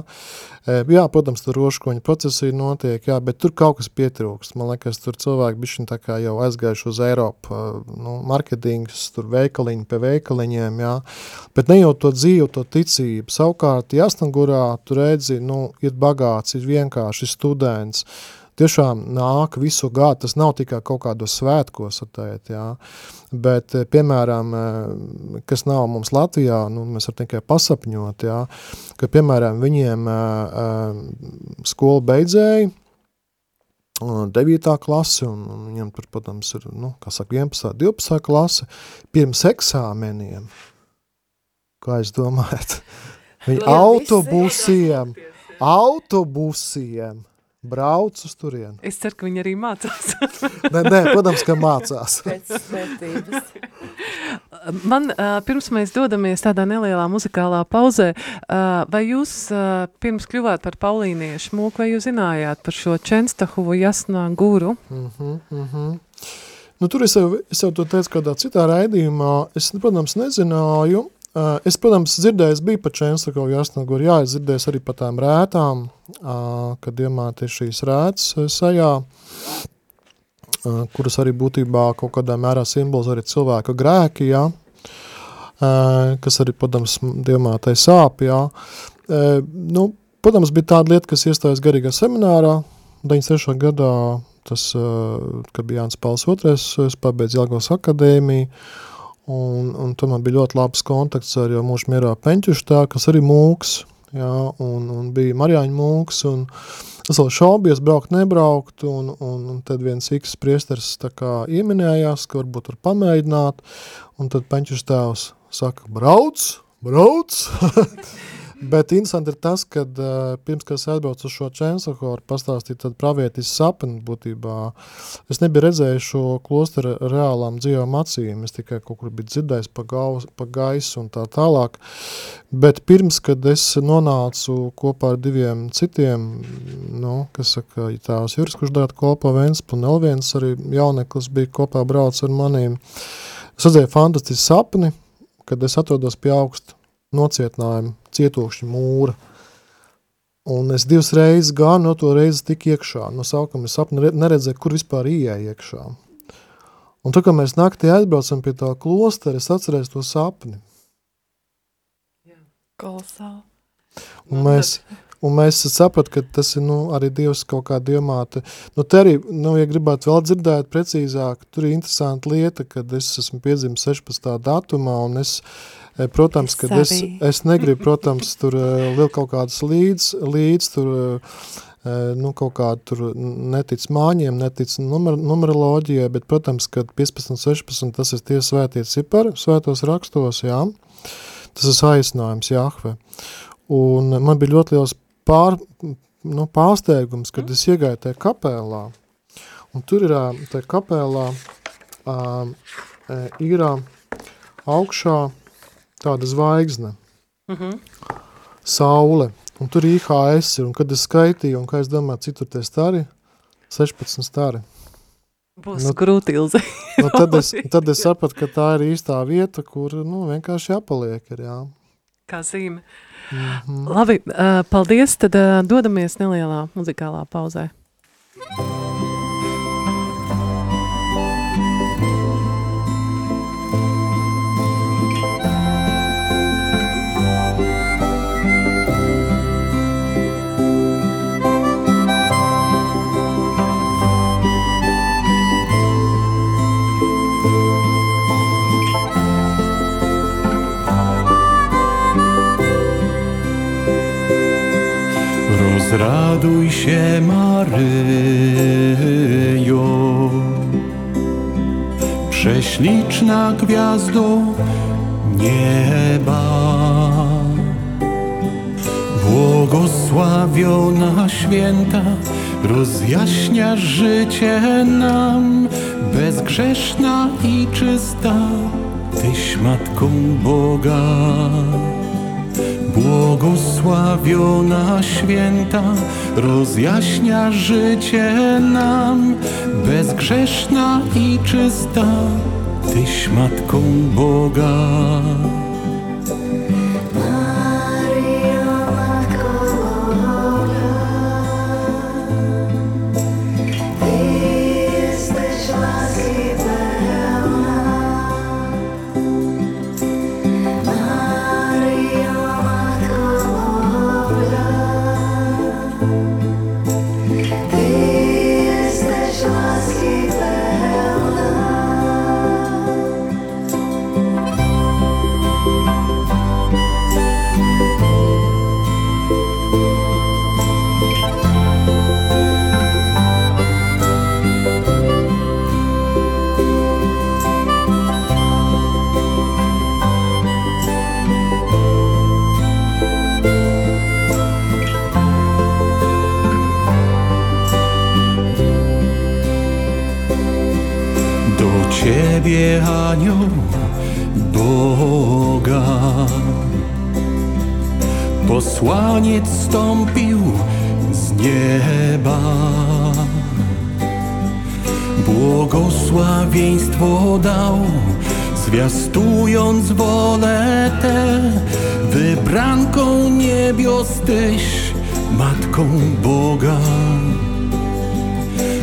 jā, protams, tur roškoņa procesī notiek, jā, bet tur kaut kas pietrūks, man liekas, tur cilvēki bišķiņ tā kā jau aizgājuši uz Eiropu, nu, marketings, tur veikaliņi pie veikaliņiem, jā, bet ne jau to dzīvu, to ticību, savukārt Jasnagurā tu redzi, nu, ir bagāts, ir vienkārši students, tiešām nāk visu gadu, tas nav tikai kaut kādos svētkos, atēt, jā, bet, eh, piemēram, eh, kas nav mums Latvijā, nu, mēs varam tikai pasapņot, jā, ka, piemēram, viņiem uh, skolu beidzēji, 9. klase, un, un viņam tur, protams, ir, nu, saka, 11. 12. klase, pirms eksāmeniem, kā jūs domājat, *laughs* viņi autobusiem, autobusiem, brauc uz turienu. Es ceru, ka viņi arī mācās. *laughs* nē, nē, protams, ka mācās. *laughs* Man, uh, pirms mēs dodamies tādā nelielā muzikālā pauzē, uh, vai jūs uh, pirms kļuvāt par paulīniešu mūku, vai jūs zinājāt par šo Čenstahuvu jasnā guru? Mm -hmm, mm -hmm. Nu, tur es jau, es jau to teicu kādā citā raidījumā. Es, protams, nezināju, es, protams, dzirdēju, biju par Čēnslakovu Jasnaguru, jā, es dzirdēju arī par tām rētām, uh, kad iemāti šīs rētas sajā, uh, kuras arī būtībā kaut kādā mērā simbols arī cilvēka grēki, jā, kas arī, protams, diemātai sāp, jā. Nu, protams, bija tāda lieta, kas iestājas garīgā seminārā, 93. gadā, tas, kad bija Jānis Pauls II, es pabeidzu Jelgavas akadēmiju, Un, un man bija ļoti labs kontakts ar mūžu mierā Peņķuštā, kas arī mūks, jā, un, un bija Marijāņa mūks, un es vēl šaubies braukt, nebraukt, un, un, un tad viens X priesters tā kā ieminējās, ka varbūt var pamēģināt, un tad Peņķuštāvs saka, brauc, brauc, *laughs* Bet interesanti ir tas, ka uh, pirms, kad es atbraucu uz šo Čensahoru, pastāstīt tad pravietis sapni būtībā. Es nebiju redzējis šo klosteru reālām dzīvām acīm, es tikai kaut kur biju dzirdējis pa, gaus, pa gaisu un tā tālāk. Bet pirms, kad es nonācu kopā ar diviem citiem, nu, kas saka, tās Juris, kurš dāt kopā Venspu, un vēl viens arī jauneklis bija kopā brauc ar manīm, es redzēju fantastisku sapni, kad es atrodos pie augsta nocietinājumu cietokšņa mūra. Un es divas reizes gāju no to reizi tik iekšā. No sākuma es sapni neredzēju, kur vispār ieeja iekšā. Un tā kā mēs naktī aizbraucam pie tā klostera, es atcerēju to sapni. Kolosāli. Un mēs, un mēs sapratu, ka tas ir nu, arī Dievs kaut kā diemāte. Nu, te arī, nu, ja gribētu vēl dzirdēt precīzāk, tur ir interesanta lieta, kad es esmu piedzimis 16. datumā, un es E, protams, ka es, es negribu, protams, tur e, liel kaut kādas līdz, līdz tur, e, nu, kaut kādu tur netic māņiem, netic numer, numeroloģijai, bet, protams, kad 15, 16, tas ir tie svētie cipari, svētos rakstos, jā, tas ir aicinājums Jahve. Un man bija ļoti liels pār, nu, pārsteigums, kad es iegāju tajā kapēlā, un tur ir tajā kapēlā uh, ir augšā tāda zvaigzne, mhm. -huh. saule, un tur IHS ir, un kad es skaitīju, un kā es domāju, citur tie stari, 16 stari. Būs nu, grūti ilzi. nu, tad, es, *laughs* tad es sapratu, ka tā ir īstā vieta, kur, nu, vienkārši jāpaliek ir, jā. Kā zīme. Mm -hmm. Labi, uh, paldies, tad uh, dodamies nelielā muzikālā pauzē. Thank you. Raduj się, Maryjo, prześliczna gwiazdo nieba. Błogosławiona święta, rozjaśnia życie nam, bezgrzeszna i czysta, Tyś Matką Boga. Błogosławiona święta, rozjaśnia życie nam, bezgrzeszna i czysta, Tyś Matką Boga. Ciebie anioł Boga. Posłaniec stąpił z nieba. Błogosławieństwo dał Zwiastując wolę tę. Wybranką niebios Tyś Matką Boga.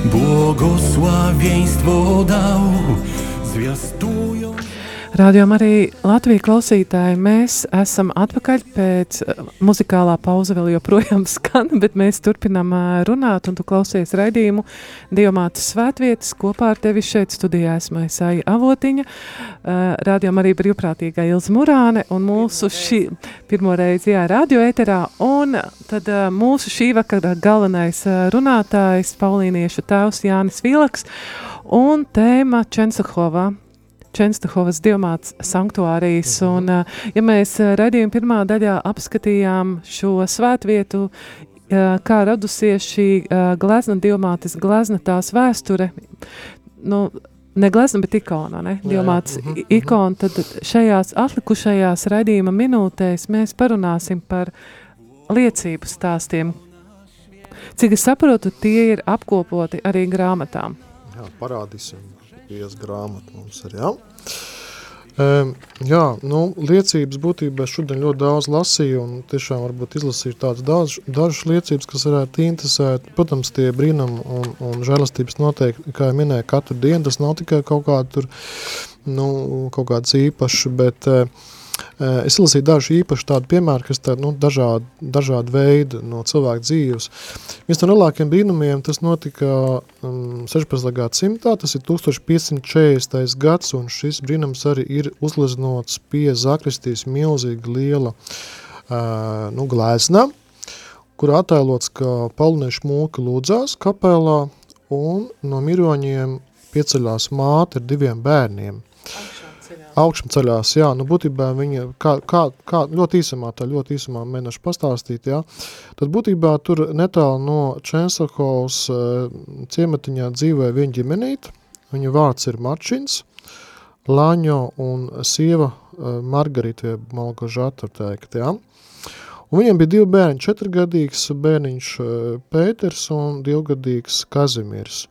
Błogosławieństwo dał, zwiastują. Rādījumā arī Latvijas klausītāji, mēs esam atpakaļ pēc uh, muzikālā pauze, vēl joprojām *laughs* skan, bet mēs turpinām uh, runāt, un tu klausies raidījumu Dievmātes svētvietas. Kopā ar tevi šeit studijā esmu Esaija Avotiņa, uh, rādījumā arī brīvprātīgā Ilza Murāne, un mūsu šī pirmo reizi, jā, radio eterā, un tad mūsu šī vakara galvenais runātājs, Paulīniešu tēvs Jānis Vilaks, un tēma Čensahovā. Čenstahovas diamāts sanktuārijas. Un, uh, ja mēs uh, redzējām pirmā daļā apskatījām šo svētvietu, uh, kā radusies šī glezna diamātes glezna tās vēsture, nu, ne glezna, bet ikona, ne? Diamāts mhm, ikona, tad šajās atlikušajās raidījuma minūtēs mēs parunāsim par liecību stāstiem. Cik es saprotu, tie ir apkopoti arī grāmatām. Jā, parādīsim pies grāmatu mums ir, jā. Um, jā, nu, liecības būtībā šodien ļoti daudz lasīju un tiešām varbūt izlasīju tādas daž, dažas liecības, kas varētu interesēt. Protams, tie brīnum un, un žēlastības noteikti, kā jau minēju, katru dienu tas nav tikai kaut kāda tur, nu, kaut kāds īpašs, bet uh, Es lasīju dažu īpašu tādu piemēru, kas tādu, nu, dažādi, dažādi veidi no cilvēku dzīves. Viens no lielākiem brīnumiem tas notika um, 16. gadsimtā, tas ir 1540. gads, un šis brīnums arī ir uzleznots pie Zakristijas milzīgi liela uh, nu, glēznā, kur attēlots, ka pauliniešu mūka lūdzās kapelā, un no miroņiem pieceļās māte ar diviem bērniem augšām ceļās, jā, nu būtībā viņa, kā, kā, kā ļoti īsumā, tā ļoti īsumā mēnešu pastāstīt, jā, tad būtībā tur netālu no Čensakovs ciematiņā dzīvoja viņa ģimenīte, viņa vārds ir Marčins, Laņo un sieva Margarita, jeb Malgožata teikt, jā. Un viņiem bija divi bērni, četrgadīgs bērniņš Pēters un divgadīgs Kazimirs.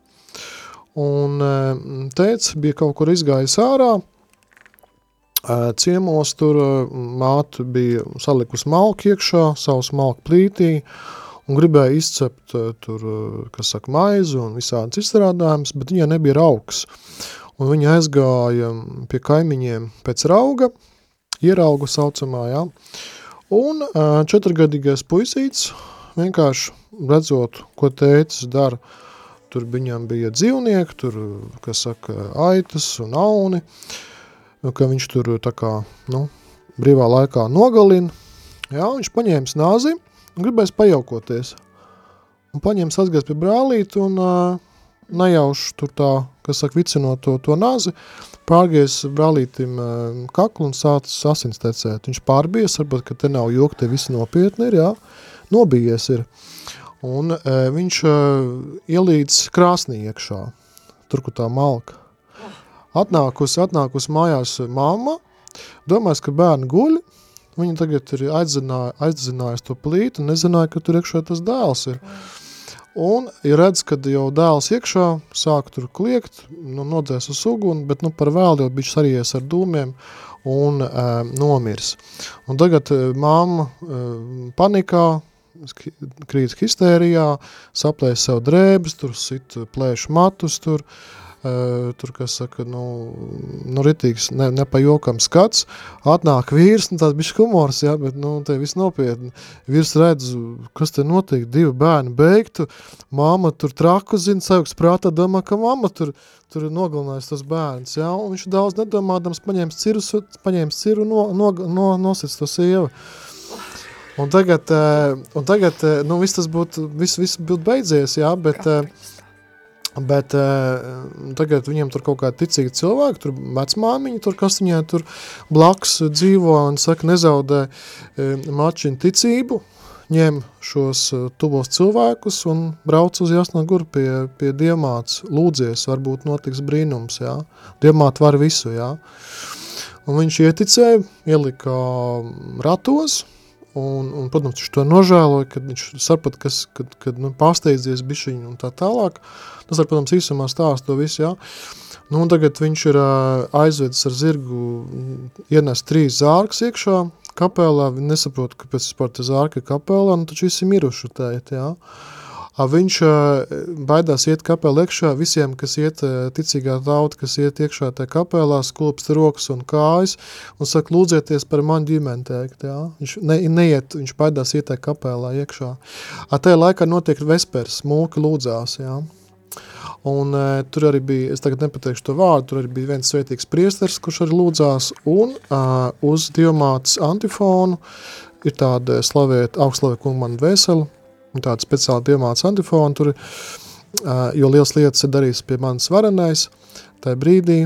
Un teica, bija kaut kur izgājis ārā, Ciemos tur māte bija salikusi malku iekšā, savus malku plītī, un gribēja izcept tur, kas saka, maizi un visādas izstrādājumus, bet viņai nebija rauks. Un viņa aizgāja pie kaimiņiem pēc rauga, ierauga saucamā, jā. Un četrgadīgais puisīts, vienkārši redzot, ko tētis dara, tur viņam bija dzīvnieki, tur, kas saka, aitas un auni, Nu, ka viņš tur tā kā, nu, brīvā laikā nogalina. Jā, viņš paņēma nāzi un gribēs pajaukoties. Un paņēma sasgājis pie brālīti un uh, nejauši tur tā, kas saka, vicinot to, to nāzi, pārgies brālītim uh, kaklu un sācis asins tecēt. Viņš pārbies, varbūt, ka te nav joki, te visi nopietni ir, jā, nobijies ir. Un uh, viņš uh, ielīdz krāsnī iekšā, tur, kur tā malka. Atnākusi, atnākusi mājās mamma, domājas, ka bērni guļ, viņa tagad ir aizzināja, aizzinājusi to plītu un nezināja, ka tur iekšā tas dēls ir. Un ja redz, kad jau dēls iekšā sāk tur kliegt, nu, nodzēs uz uguni, bet nu, par vēl jau bišķi sarījies ar dūmiem un e, nomirs. Un tagad e, mamma e, panikā, krīt histērijā, saplēs sev drēbes, tur sit plēš matus, tur, uh, tur kas saka, nu, nu ritīgs, ne, ne pa jokam skats, atnāk vīrs, nu tāds bišķi humors, jā, bet, nu, te viss nopietni. Vīrs redz, kas te notiek, divi bērni beigtu, māma tur traku zina, sajūgs prātā domā, ka mamma tur, tur ir nogalinājis tas bērns, jā, un viņš daudz nedomādams paņēmis ciru, paņēmis ciru no, no, no, nosits to sievu. Un tagad, un tagad nu, viss tas būtu, viss, viss būtu beidzies, jā, bet, eh, bet tagad viņiem tur kaut kādi ticīgi cilvēki, tur vecmāmiņa, tur kas viņai tur blakus dzīvo un saka, nezaudē mačiņu ticību, ņem šos tuvos cilvēkus un brauc uz Jasnaguru pie, pie diemāts, lūdzies, varbūt notiks brīnums, jā, diemāt var visu, jā. Un viņš ieticēja, ielika ratos, Un, un, protams, viņš to nožēloja, kad viņš saprata, kas, kad, kad nu, pārsteidzies bišķiņu un tā tālāk. Tas, ar, protams, īsumā stāst to visu, jā. Nu, tagad viņš ir aizvedis ar zirgu, ienes trīs zārkas iekšā kapelā, viņi nesaprot, kāpēc vispār te zārka ir kapelā, nu taču visi miruši tēt, jā. Viņš baidās iet kapelā iekšā visiem, kas iet ticīgā tauta, kas iet iekšā tajā kapelā, skulpst rokas un kājas un saka, lūdzieties par manu ģimeni teikt, jā. Viņš ne, neiet, viņš baidās iet tajā kapelā iekšā. A tajā laikā notiek vespers, mūki lūdzās, jā. Un uh, tur arī bija, es tagad nepateikšu to vārdu, tur arī bija viens svētīgs priesters, kurš arī lūdzās, un uh, uz diomātas antifonu ir tāda slavēt, augstslavē kungu manu veselu, tāda speciāla diamāts antifona tur, jo liels lietas ir darījis pie manis varenais, tajā brīdī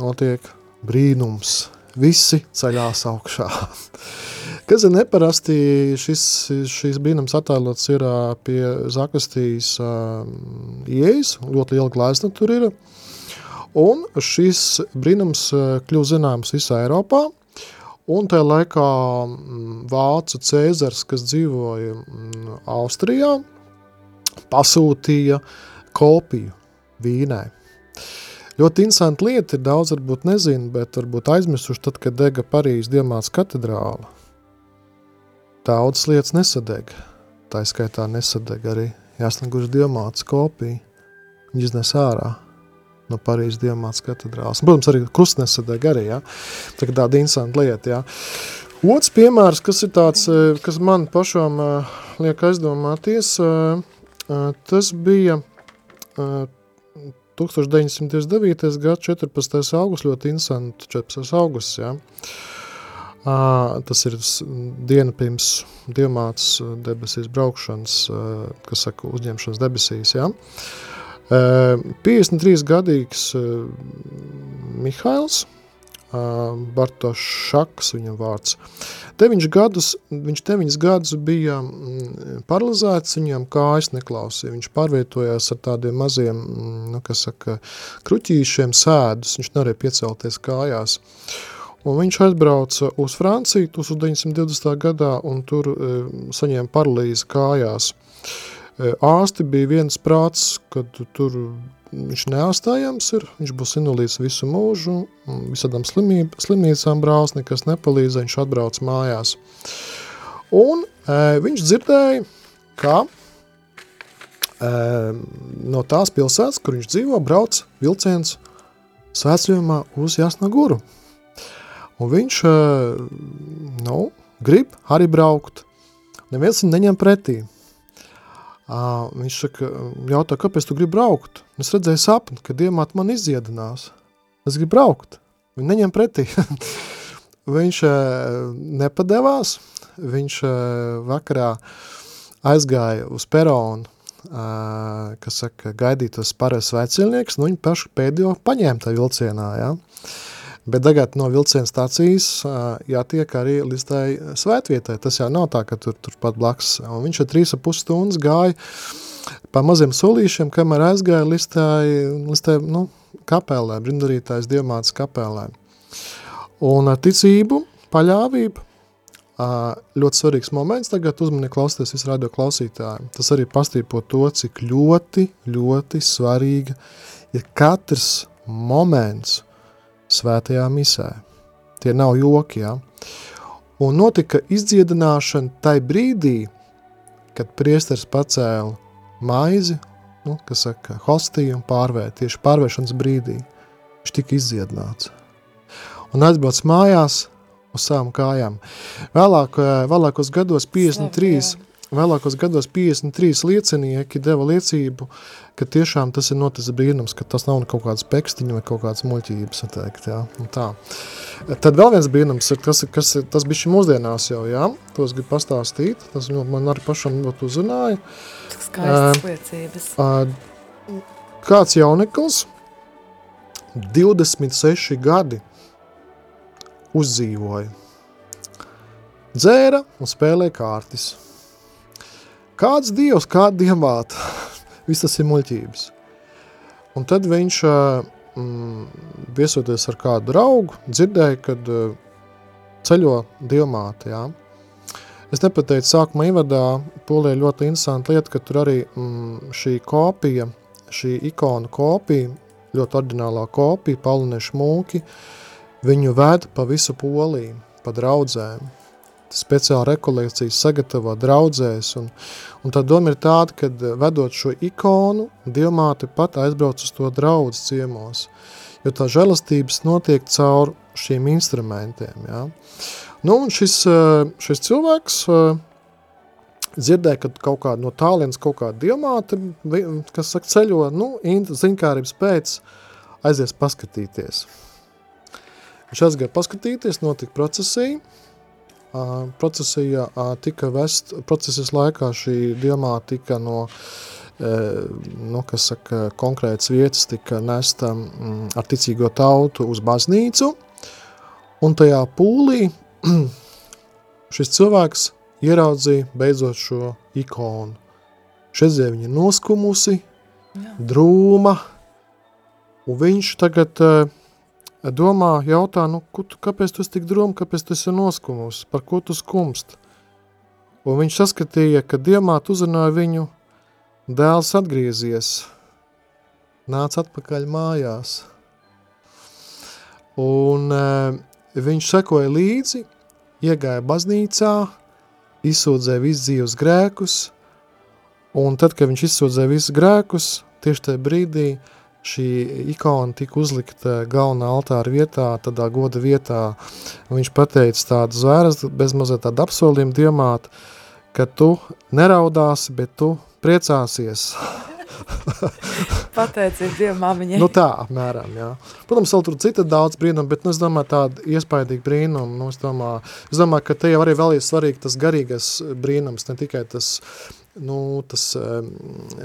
notiek brīnums, visi ceļās augšā. *laughs* Kas ir neparasti, šis, šis brīnums attēlots ir pie Zakastijas ieejas, ļoti liela glāzna tur ir, un šis brīnums kļūst zināms visā Eiropā, Un tajā laikā vācu cēzars, kas dzīvoja Austrijā, pasūtīja kopiju Vīnē. Ļoti interesanti lieta ir, daudz varbūt nezinu, bet varbūt aizmirsuši tad, kad dega Parīzes Diemāts katedrāla. Daudzas lietas nesadega, tā skaitā nesadega arī Jāsnaguši Diemāts kopija, viņi iznes ārā no Parīzes Diemāts katedrāls. Protams, arī krustnesadeg arī, ja? Tā kā tāda interesanta lieta, ja? Otrs piemērs, kas ir tāds, eh, kas man pašām uh, liek aizdomāties, uh, tas bija 1929. gada 14. augusts, ļoti interesanti 14. augusts, ja? Tas ir diena pirms Diemāts debesīs braukšanas, kas saka, uzņemšanas debesīs, ja? 53 gadīgs Mihails, Bartošs Šaks, viņam vārds. Deviņš gadus, viņš deviņus gadus bija paralizēts, viņam kājas neklausīja. Viņš pārvietojās ar tādiem maziem, nu, kas saka, kruķīšiem sēdus, viņš nevarēja piecelties kājās. Un viņš aizbrauca uz Franciju 1920. gadā un tur e, saņēma paralīzi kājās. E, Ārsti bija viens prāts, kad tur viņš neārstājams ir, viņš būs invalīds visu mūžu, visādām slimību, slimnīcām brāls, nekas nepalīdz, viņš atbrauc mājās. Un e, viņš dzirdēja, ka e, no tās pilsētas, kur viņš dzīvo, brauc vilciens svētceļojumā uz Jasnaguru. Un viņš, e, nu, grib arī braukt. Neviens viņu neņem pretī. Uh, viņš saka, jautā, kāpēc tu gribi braukt? Es redzēju sapni, ka diemāt man izdziedinās. Es gribu braukt. Viņi neņem pretī. *laughs* viņš uh, nepadevās. Viņš uh, vakarā aizgāja uz peronu, uh, kas saka, gaidītos pareiz sveicilnieks, nu viņi paši pēdējo paņēma tā vilcienā, ja? Bet tagad no vilciena stācijas jātiek arī līdz tai svētvietai. Tas jau nav tā, ka tur, tur pat blakus. Un viņš ar trīs ap pus stundas gāja pa maziem solīšiem, kamēr aizgāja līdz tai, līdz tai nu, kapelē, brindarītājs diamāts kapelē. Un ticību, paļāvību, ļoti svarīgs moments tagad uzmanīgi klausīties visu radio klausītāju. Tas arī pastīpo to, cik ļoti, ļoti svarīga ir katrs moments svētajā misē. Tie nav joki, ja? Un notika izdziedināšana tai brīdī, kad priesteris pacēla maizi, nu, kas saka, hostiju un pārvērt, tieši pārvēršanas brīdī, viņš tika izdziedināts. Un aizbrauc mājās uz savām kājām. Vēlāk, vēlākos gados 53, vēlākos gados 53 liecinieki deva liecību, ka tiešām tas ir noticis brīnums, ka tas nav kaut kāds pekstiņu vai kaut kāds muļķības, teikt, jā, un tā. Tad vēl viens brīnums ir, kas, kas tas bija mūsdienās jau, jā, to es gribu pastāstīt, tas man arī pašam ļoti uzrunāja. Skaistas uh, liecības. Uh, kāds jaunekls, 26 gadi, uzdzīvoja. Dzēra un spēlēja kārtis. Kāds dievs, kāda dievmāta, *laughs* viss tas ir muļķības. Un tad viņš, mm, viesoties ar kādu draugu, dzirdēja, kad ceļo dievmāte, jā. Es nepateicu sākumā ievadā, Polijā ļoti interesanta lieta, ka tur arī mm, šī kopija, šī ikona kopija, ļoti ordinālā kopija, palniešu mūki, Viņu ved pa visu Poliju, pa draudzēm. Speciāli rekolekcijas sagatavo draudzēs, un, un tā doma ir tāda, ka vedot šo ikonu, Dievmāte pat aizbrauc uz to draudz ciemos, jo tā žēlastības notiek caur šiem instrumentiem, ja. Nu, un šis, šis cilvēks dzirdēja, ka kaut kāda no tālienes kaut kāda diamāte, kas saka, ceļo, nu, ziņkārības pēc aizies paskatīties. Viņš aizgāja paskatīties, notika procesija. Procesija tika vest, procesijas laikā šī diamā tika no, uh, nu, kas saka, konkrētas vietas tika nesta mm, ar ticīgo tautu uz baznīcu, un tajā pūlī *clears throat* šis cilvēks ieraudzīja beidzot šo ikonu. Šedzie viņa noskumusi, drūma, un viņš tagad uh, domā, jautā, nu, tu, kāpēc tu esi tik drūm, kāpēc tu esi noskumusi, par ko tu skumst? Un viņš saskatīja, ka diemāt uzrunāja viņu, dēls atgriezies, nāca atpakaļ mājās. Un e, viņš sekoja līdzi, iegāja baznīcā, izsūdzēja visu dzīves grēkus, un tad, kad viņš izsūdzēja visus grēkus, tieši tajā brīdī šī ikona tika uzlikta galvenā altāra vietā, tādā goda vietā. Viņš pateica tādu zvēras, bez mazliet tādu apsolījumu diemāt, ka tu neraudāsi, bet tu priecāsies. *laughs* Pateicība Dievam māmiņai. Nu tā, apmēram, jā. Protams, vēl tur cita daudz brīnumu, bet, nu, es domāju, tāda iespaidīga brīnuma, nu, es domāju, es domāju, ka te jau arī vēl ir svarīgi tas garīgais brīnums, ne tikai tas nu, tas um,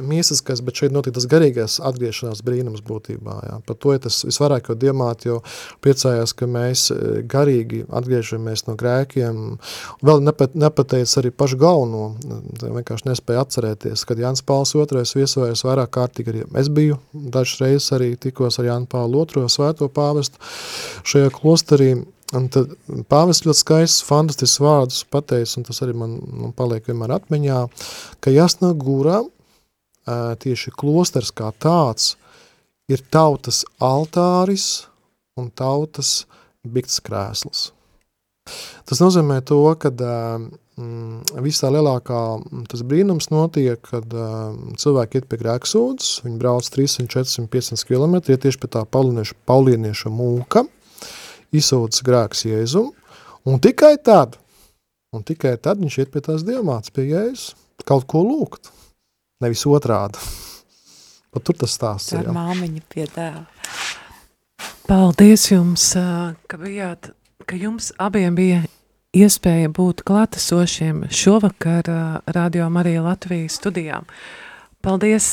miesiskais, bet šeit notika tas garīgais atgriešanās brīnums būtībā. Jā. Par to ir tas visvairāk jau diemāt, jo priecājās, ka mēs eh, garīgi atgriežamies no grēkiem. Vēl nepat, nepateic arī pašu galveno, vienkārši nespēja atcerēties, kad Jānis Pāls II viesojas vairāk kārtīgi arī. Es biju dažas reizes arī tikos ar Jānu Pālu II svēto pāvestu šajā klosterī, Un tad pāvis ļoti skaists, fantastisks vārdus pateicis, un tas arī man, man paliek vienmēr atmiņā, ka Jasna Gūrā tieši klosters kā tāds ir tautas altāris un tautas bikts krēsls. Tas nozīmē to, ka mm, visā lielākā tas brīnums notiek, kad mm, cilvēki iet pie grēksūdzes, viņi brauc 300, 400, 500 km, iet tieši pie tā paulienieša mūka, izsūdzas grēks Jēzum, un tikai tad, un tikai tad viņš iet pie tās diamāts, pie Jēzus, kaut ko lūgt, nevis otrādi. *laughs* Pat tur tas stāsts ir. Ar māmiņu pie tēva. Paldies jums, ka bijāt, ka jums abiem bija iespēja būt klātesošiem šovakar Radio Marija Latvijas studijām. Paldies,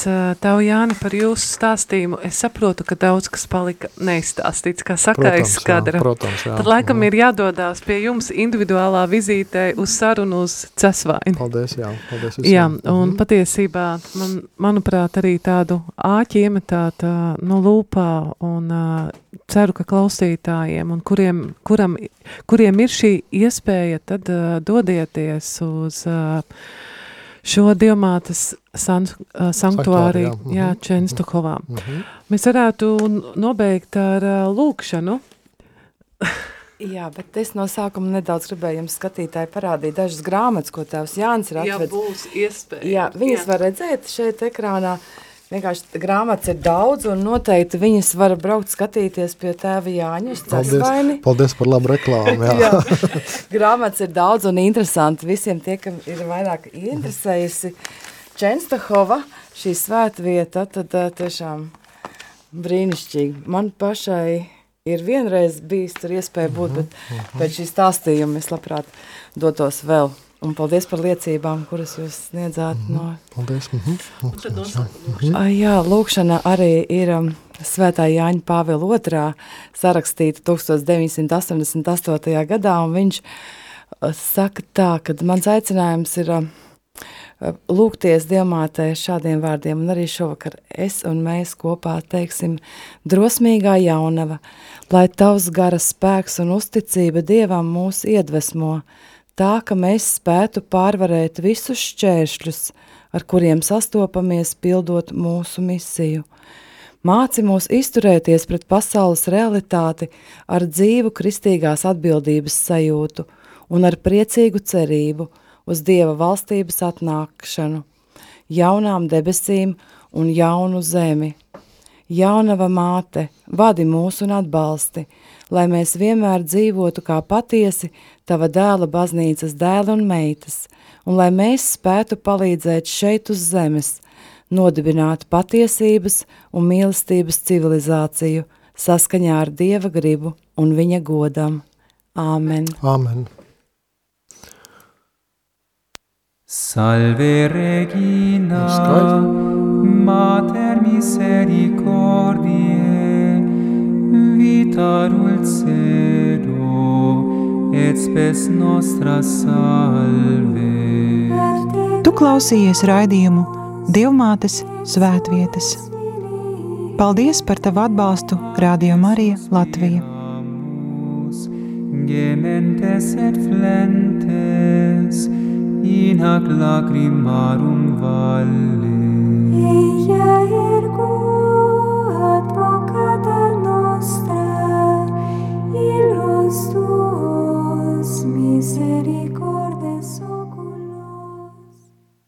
tev, Jāni, par jūsu stāstījumu. Es saprotu, ka daudz kas palika neizstāstīts, kā saka Protams, aiz skadra. jā, protams, jā. Tad laikam Mhm. ir jādodās pie jums individuālā vizītē uz sarunu uz cesvaini. Paldies, jā. Paldies visiem. Jā, un Mhm. patiesībā, man, manuprāt, arī tādu āķi iemetāt no lūpā un ceru, ka klausītājiem, un kuriem, kuram, kuriem ir šī iespēja, tad dodieties uz uh, šo diamātas san, uh, sanktuāriju, Sanktuāriju, jā. jā, Mhm. Čenstuhovā. Mhm. Mēs varētu nobeigt ar uh, lūkšanu. *laughs* Jā, bet es no sākuma nedaudz gribēju jums skatītāji parādīt dažas grāmatas, ko tēvs Jānis ir atvedis. būs iespēja. Jā, viņas var redzēt šeit ekrānā. Vienkārši grāmatas ir daudz, un noteikti viņas var braukt skatīties pie tēva Jāņa. Paldies, paldies par labu reklāmu. Jā. *laughs* Jā. Grāmatas ir daudz un interesanti. Visiem tie, kam ir vairāk interesējusi Čenstahova, šī svētvieta, tad uh, tiešām brīnišķīgi. Man pašai ir vienreiz bijis tur iespēja būt, bet pēc šī stāstījuma es labprāt dotos vēl. Un paldies par liecībām, kuras jūs sniedzāt no Paldies. Mhm. Ah, Jā, lūkšana arī ir um, Svētā Jāņa Pāvila II sarakstīta 1988. gadā, un viņš uh, saka tā, ka mans aicinājums ir um, uh, lūgties Dievmātē šādiem vārdiem, un arī šovakar es un mēs kopā teiksim drosmīgā jaunava, lai tavs gara spēks un uzticība Dievam mūs iedvesmo, tā, ka mēs spētu pārvarēt visus šķēršļus, ar kuriem sastopamies pildot mūsu misiju. Māci mūs izturēties pret pasaules realitāti ar dzīvu kristīgās atbildības sajūtu un ar priecīgu cerību uz Dieva valstības atnākšanu, jaunām debesīm un jaunu zemi. Jaunava māte, vadi mūs un atbalsti, lai mēs vienmēr dzīvotu kā patiesi tava dēla baznīcas dēli un meitas, un lai mēs spētu palīdzēt šeit uz zemes, nodibināt patiesības un mīlestības civilizāciju saskaņā ar Dieva gribu un viņa godam. Āmen! Amen. Salve Regina. Mater misericordiae, vita dulcedo, et spes nostra salve. Tu klausījies raidījumu Dievmātes svētvietas. Paldies par tavu atbalstu Radio Marija Latvija. Gementes et flentes, in hac lacrimarum valle. Ella ergo nostra, illos tuos misericordia.